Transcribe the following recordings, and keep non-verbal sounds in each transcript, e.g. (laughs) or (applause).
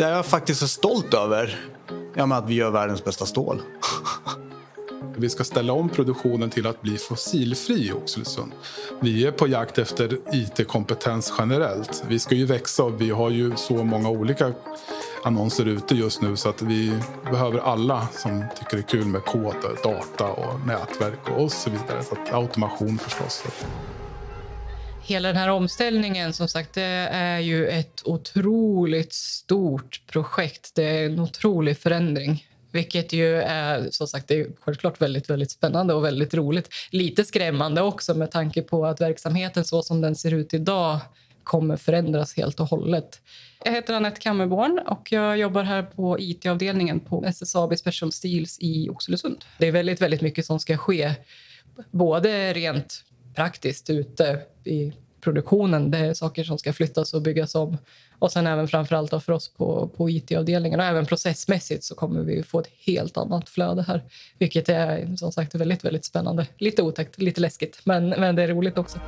Det är jag faktiskt så stolt över. Ja, men att vi gör världens bästa stål. Vi ska ställa om produktionen till att bli fossilfri i Oxelösund. Vi är på jakt efter IT-kompetens generellt. Vi ska ju växa och vi har ju så många olika annonser ute just nu så att vi behöver alla som tycker det är kul med kod, data och nätverk och så vidare. Så att automation förstås. Hela den här omställningen som sagt, det är ju ett otroligt stort projekt. Det är en otrolig förändring. Vilket ju är som sagt, det är självklart väldigt, väldigt spännande och väldigt roligt. Lite skrämmande också med tanke på att verksamheten så som den ser ut idag kommer förändras helt och hållet. Jag heter Anette Kammerborn och jag jobbar här på IT-avdelningen på SSAB Special Steels i Oxelösund. Det är väldigt, väldigt mycket som ska ske, både rent praktiskt ute i produktionen. Det är saker som ska flyttas och byggas om. Och sen även framförallt för oss på, på IT-avdelningen och även processmässigt så kommer vi få ett helt annat flöde här. Vilket är som sagt väldigt, väldigt spännande. Lite otäckt, lite läskigt, men, men det är roligt också.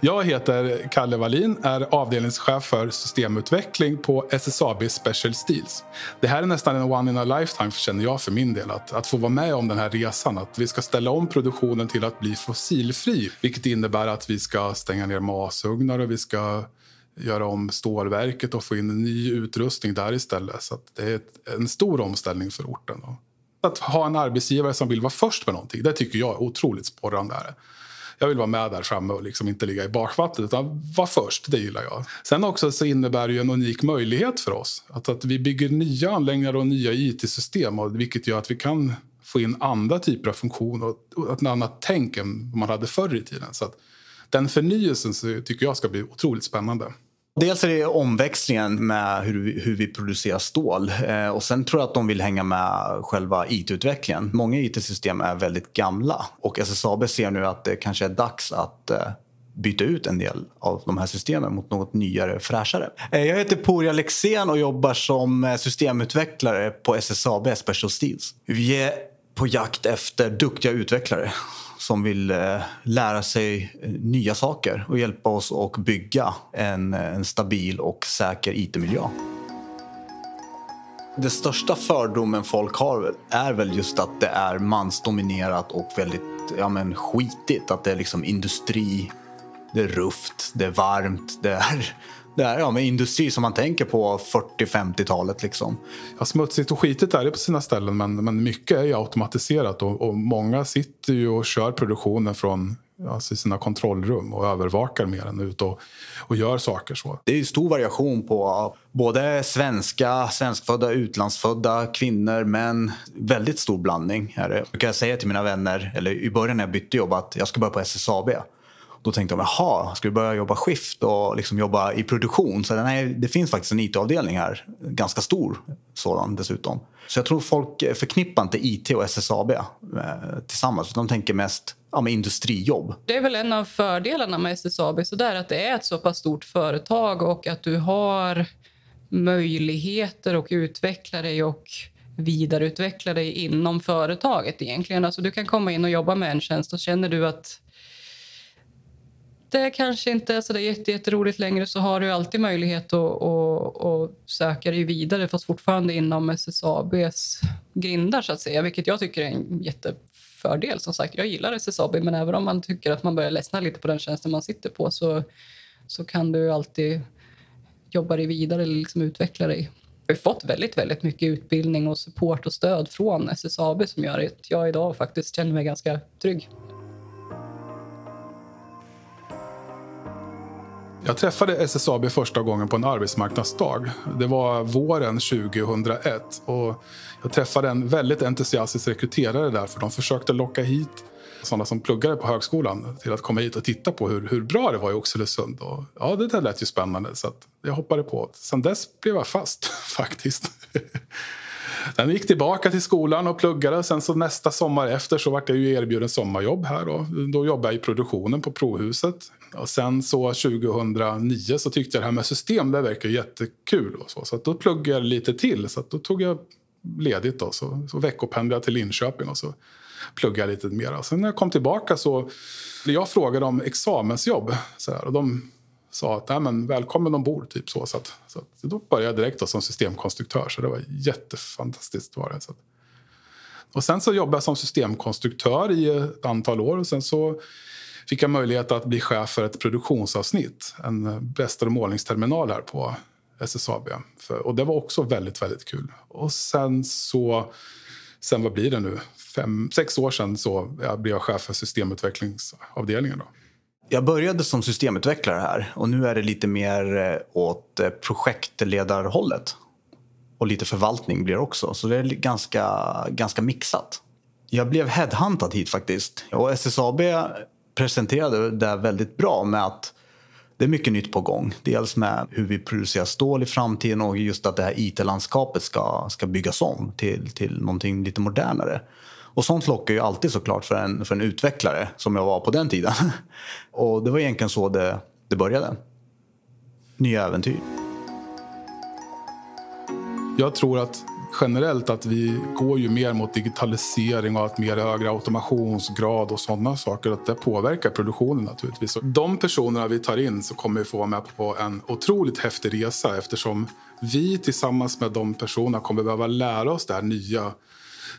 Jag heter Kalle Wallin, är avdelningschef för systemutveckling på SSAB Special Steels. Det här är nästan en one in a lifetime känner jag för min del. Att, att få vara med om den här resan. Att vi ska ställa om produktionen till att bli fossilfri. Vilket innebär att vi ska stänga ner masugnar och vi ska göra om stålverket och få in ny utrustning där istället. Så det är ett, en stor omställning för orten. Att ha en arbetsgivare som vill vara först med någonting, det tycker jag är otroligt sporrande. Jag vill vara med där framme och liksom inte ligga i bakvattnet utan vara först. Det gillar jag. Sen också så innebär det en unik möjlighet för oss. Att, att vi bygger nya anläggningar och nya it-system vilket gör att vi kan få in andra typer av funktioner och ett annat tänk än man hade förr i tiden. Så att den förnyelsen tycker jag ska bli otroligt spännande. Dels är det omväxlingen med hur, hur vi producerar stål. Eh, och Sen tror jag att de vill hänga med själva it-utvecklingen. Många it-system är väldigt gamla och SSAB ser nu att det kanske är dags att eh, byta ut en del av de här systemen mot något nyare, fräschare. Eh, jag heter Poria Lexén och jobbar som eh, systemutvecklare på SSAB Special Steels. Vi är på jakt efter duktiga utvecklare som vill eh, lära sig eh, nya saker och hjälpa oss att bygga en, eh, en stabil och säker it-miljö. Den största fördomen folk har är väl just att det är mansdominerat och väldigt ja, men, skitigt. Att det är liksom industri, det är ruft, det är varmt, det är det är ja, med industri som man tänker på 40-50-talet. Liksom. Ja, smutsigt och skitigt är det på sina ställen men, men mycket är ju automatiserat och, och många sitter ju och kör produktionen från alltså sina kontrollrum och övervakar mer än ut och, och gör saker så. Det är stor variation på både svenska, svenskfödda, utlandsfödda, kvinnor, män. Väldigt stor blandning. Är det. Jag brukar säga till mina vänner, eller i början när jag bytte jobb, att jag ska börja på SSAB. Då tänkte de, jaha, ska du börja jobba skift och liksom jobba i produktion? Så nej, det finns faktiskt en IT-avdelning här, ganska stor sådan dessutom. Så jag tror folk förknippar inte IT och SSAB eh, tillsammans, de tänker mest ja, med industrijobb. Det är väl en av fördelarna med SSAB, så där, att det är ett så pass stort företag och att du har möjligheter att utveckla dig och vidareutveckla dig inom företaget egentligen. Alltså du kan komma in och jobba med en tjänst och känner du att det kanske inte är det är jätte, jätteroligt längre så har du alltid möjlighet att, att, att söka dig vidare fast fortfarande inom SSABs grindar så att säga, vilket jag tycker är en jättefördel. Som sagt, jag gillar SSAB men även om man tycker att man börjar ledsna lite på den tjänsten man sitter på så, så kan du alltid jobba dig vidare eller liksom utveckla dig. Jag har fått väldigt, väldigt mycket utbildning och support och stöd från SSAB som gör att jag idag faktiskt känner mig ganska trygg. Jag träffade SSAB första gången på en arbetsmarknadsdag. Det var våren 2001. Och jag träffade en väldigt entusiastisk rekryterare där för de försökte locka hit sådana som pluggade på högskolan till att komma hit och titta på hur, hur bra det var i Oxelösund. Och, ja, det där lät ju spännande så jag hoppade på. Sen dess blev jag fast (laughs) faktiskt. Sen gick tillbaka till skolan och pluggade. Sen så nästa sommar efter så vart jag ju erbjuden sommarjobb här. Och då jobbade jag i produktionen på Prohuset. Och sen så 2009 så tyckte jag det här med system det verkar jättekul. Och så så då pluggade jag lite till. Så då tog jag ledigt då, så, så veckopendlade jag till Linköping och så pluggade lite mer. Sen när jag kom tillbaka så blev jag frågad om examensjobb. Så här, och de sa att Nej, men välkommen ombord. Typ så. Så, att, så att, då började jag direkt då, som systemkonstruktör. Så det var jättefantastiskt. Var det, så att. Och sen så jobbade jag som systemkonstruktör i ett antal år. Och sen så fick jag möjlighet att bli chef för ett produktionsavsnitt. En bästa och målningsterminal här på SSAB. För, och det var också väldigt, väldigt kul. Och sen så, sen vad blir det nu? Fem, sex år sedan så jag blev jag chef för systemutvecklingsavdelningen. Då. Jag började som systemutvecklare här och nu är det lite mer eh, åt eh, projektledarhållet. Och lite förvaltning blir det också, så det är ganska, ganska mixat. Jag blev headhuntad hit faktiskt. Och SSAB presenterade det väldigt bra med att det är mycket nytt på gång. Dels med hur vi producerar stål i framtiden och just att det här IT-landskapet ska, ska byggas om till, till någonting lite modernare. Och sånt lockar ju alltid såklart för en, för en utvecklare som jag var på den tiden. (laughs) Och det var egentligen så det, det började. Nya äventyr. Jag tror att generellt att vi går ju mer mot digitalisering och att mer högre automationsgrad och sådana saker. Att det påverkar produktionen naturligtvis. Och de personerna vi tar in så kommer vi få vara med på en otroligt häftig resa eftersom vi tillsammans med de personerna kommer behöva lära oss det här nya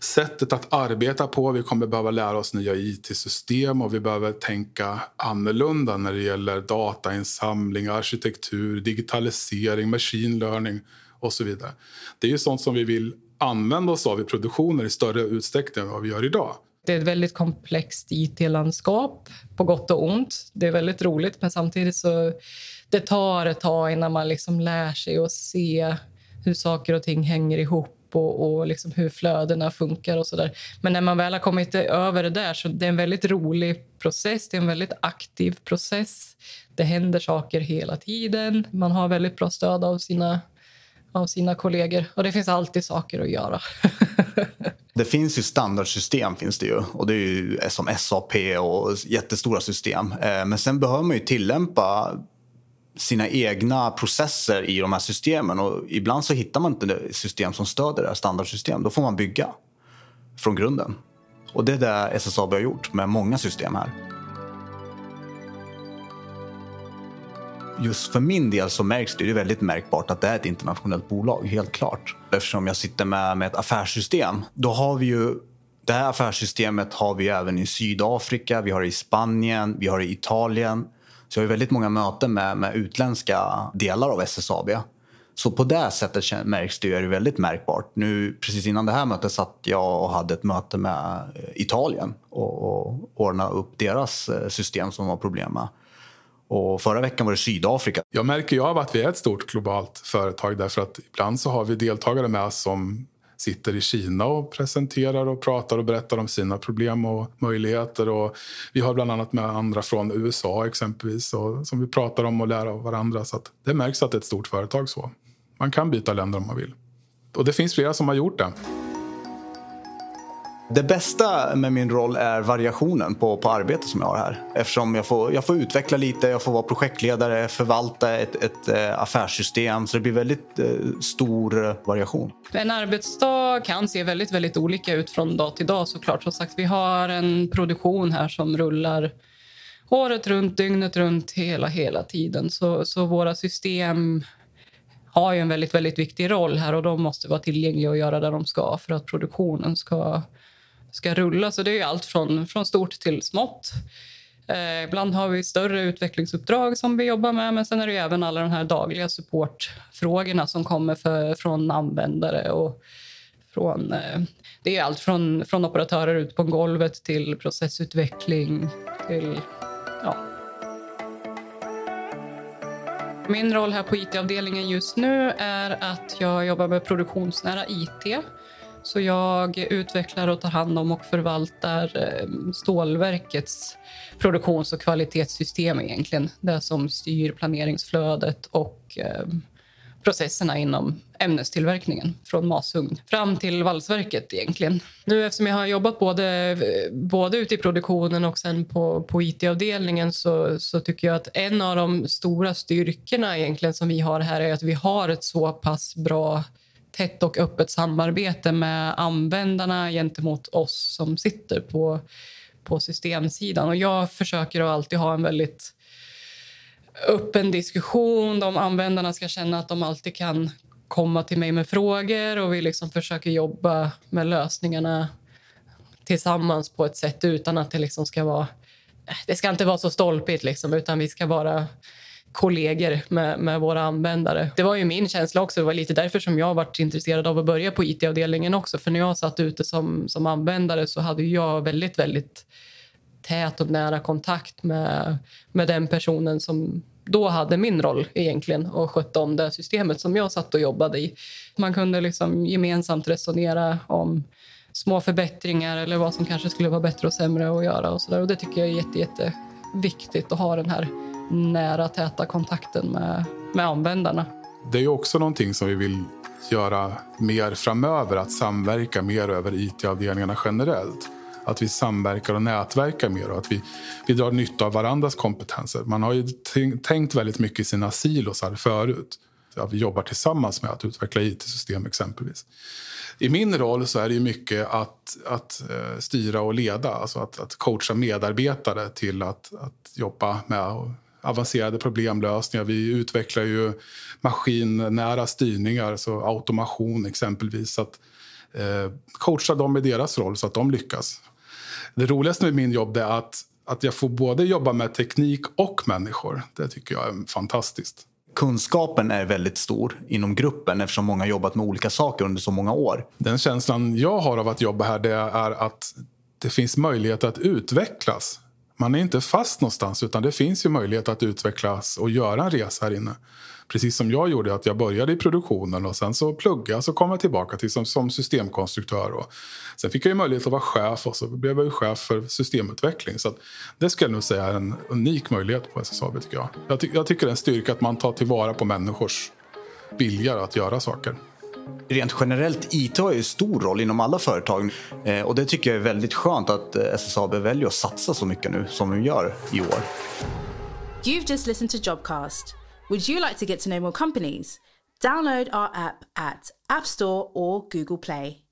sättet att arbeta på. Vi kommer behöva lära oss nya it-system och vi behöver tänka annorlunda när det gäller datainsamling, arkitektur, digitalisering, machine learning och så vidare. Det är ju sånt som vi vill använda oss av i produktioner i större utsträckning än vad vi gör idag. Det är ett väldigt komplext it-landskap, på gott och ont. Det är väldigt roligt, men samtidigt så det tar ett tag innan man liksom lär sig att se hur saker och ting hänger ihop och, och liksom hur flödena funkar och så där. Men när man väl har kommit över det där så det är en väldigt rolig process. Det är en väldigt aktiv process. Det händer saker hela tiden. Man har väldigt bra stöd av sina av sina kollegor. Och det finns alltid saker att göra. (laughs) det finns ju standardsystem finns det ju. Och det är ju som SAP och jättestora system. Eh, men sen behöver man ju tillämpa sina egna processer i de här systemen. Och ibland så hittar man inte system som stöder det här standardsystem. Då får man bygga från grunden. Och det är det SSAB har gjort med många system här. just för min del så märks det, det är väldigt märkbart att det är ett internationellt bolag, helt klart. Eftersom jag sitter med, med ett affärssystem. Då har vi ju det här affärssystemet har vi även i Sydafrika, vi har det i Spanien, vi har det i Italien. Så jag har väldigt många möten med, med utländska delar av SSAB. Så på det sättet märks det, är det väldigt märkbart. Nu, precis innan det här mötet satt jag och hade ett möte med eh, Italien och, och ordnade upp deras eh, system som var problem med. Och förra veckan var det Sydafrika. Jag märker ju av att vi är ett stort globalt företag därför att ibland så har vi deltagare med oss som sitter i Kina och presenterar och pratar och berättar om sina problem och möjligheter. Och vi har bland annat med andra från USA exempelvis och, som vi pratar om och lär av varandra. Så det märks att det är ett stort företag så. Man kan byta länder om man vill. Och det finns flera som har gjort det. Det bästa med min roll är variationen på, på arbetet som jag har här. Eftersom jag får, jag får utveckla lite, jag får vara projektledare, förvalta ett, ett eh, affärssystem. Så det blir väldigt eh, stor eh, variation. En arbetsdag kan se väldigt, väldigt olika ut från dag till dag såklart. Som sagt, vi har en produktion här som rullar året runt, dygnet runt, hela, hela tiden. Så, så våra system har ju en väldigt, väldigt viktig roll här och de måste vara tillgängliga och göra det de ska för att produktionen ska ska rulla. Så det är allt från, från stort till smått. Eh, ibland har vi större utvecklingsuppdrag som vi jobbar med men sen är det även alla de här dagliga supportfrågorna som kommer för, från användare. Och från, eh, det är allt från, från operatörer ute på golvet till processutveckling till... Ja. Min roll här på it-avdelningen just nu är att jag jobbar med produktionsnära IT så jag utvecklar och tar hand om och förvaltar eh, stålverkets produktions och kvalitetssystem egentligen. Det som styr planeringsflödet och eh, processerna inom ämnestillverkningen från masugn fram till valsverket egentligen. Nu eftersom jag har jobbat både, både ute i produktionen och sen på, på IT-avdelningen så, så tycker jag att en av de stora styrkorna egentligen som vi har här är att vi har ett så pass bra tätt och öppet samarbete med användarna gentemot oss som sitter på, på systemsidan. Och jag försöker alltid ha en väldigt öppen diskussion. De användarna ska känna att de alltid kan komma till mig med frågor och vi liksom försöker jobba med lösningarna tillsammans på ett sätt utan att det liksom ska vara... Det ska inte vara så stolpigt, liksom, utan vi ska vara kollegor med, med, våra användare. Det var ju min känsla också. Det var lite därför som jag varit intresserad av att börja på IT-avdelningen också. För när jag satt ute som, som användare så hade jag väldigt, väldigt tät och nära kontakt med, med den personen som då hade min roll egentligen och skötte om det systemet som jag satt och jobbade i. Man kunde liksom gemensamt resonera om små förbättringar eller vad som kanske skulle vara bättre och sämre att göra och så där. Och det tycker jag är jätte, jätteviktigt att ha den här nära, täta kontakten med, med användarna. Det är också någonting som vi vill göra mer framöver, att samverka mer över IT-avdelningarna generellt. Att vi samverkar och nätverkar mer och att vi, vi drar nytta av varandras kompetenser. Man har ju tänkt väldigt mycket i sina silosar förut. Att vi jobbar tillsammans med att utveckla IT-system exempelvis. I min roll så är det mycket att, att eh, styra och leda, alltså att, att coacha medarbetare till att, att jobba med avancerade problemlösningar. Vi utvecklar ju maskinnära styrningar, så automation exempelvis. Så att, eh, coacha dem i deras roll så att de lyckas. Det roligaste med min jobb är att, att jag får både jobba med teknik och människor. Det tycker jag är fantastiskt. Kunskapen är väldigt stor inom gruppen eftersom många har jobbat med olika saker under så många år. Den känslan jag har av att jobba här det är att det finns möjlighet att utvecklas man är inte fast någonstans utan det finns ju möjlighet att utvecklas och göra en resa här inne. Precis som jag gjorde, att jag började i produktionen och sen så pluggade och så kom jag tillbaka till som, som systemkonstruktör. Och sen fick jag ju möjlighet att vara chef och så blev jag ju chef för systemutveckling. Så det skulle jag nog säga är en unik möjlighet på SSAB tycker jag. Jag, ty jag tycker det är en styrka att man tar tillvara på människors vilja att göra saker. Rent generellt, IT har ju stor roll inom alla företag eh, och det tycker jag är väldigt skönt att eh, SSAB väljer att satsa så mycket nu som de gör i år. You've just listened to Jobcast. Would you like to get to know more companies? Download our app at App Store or Google Play.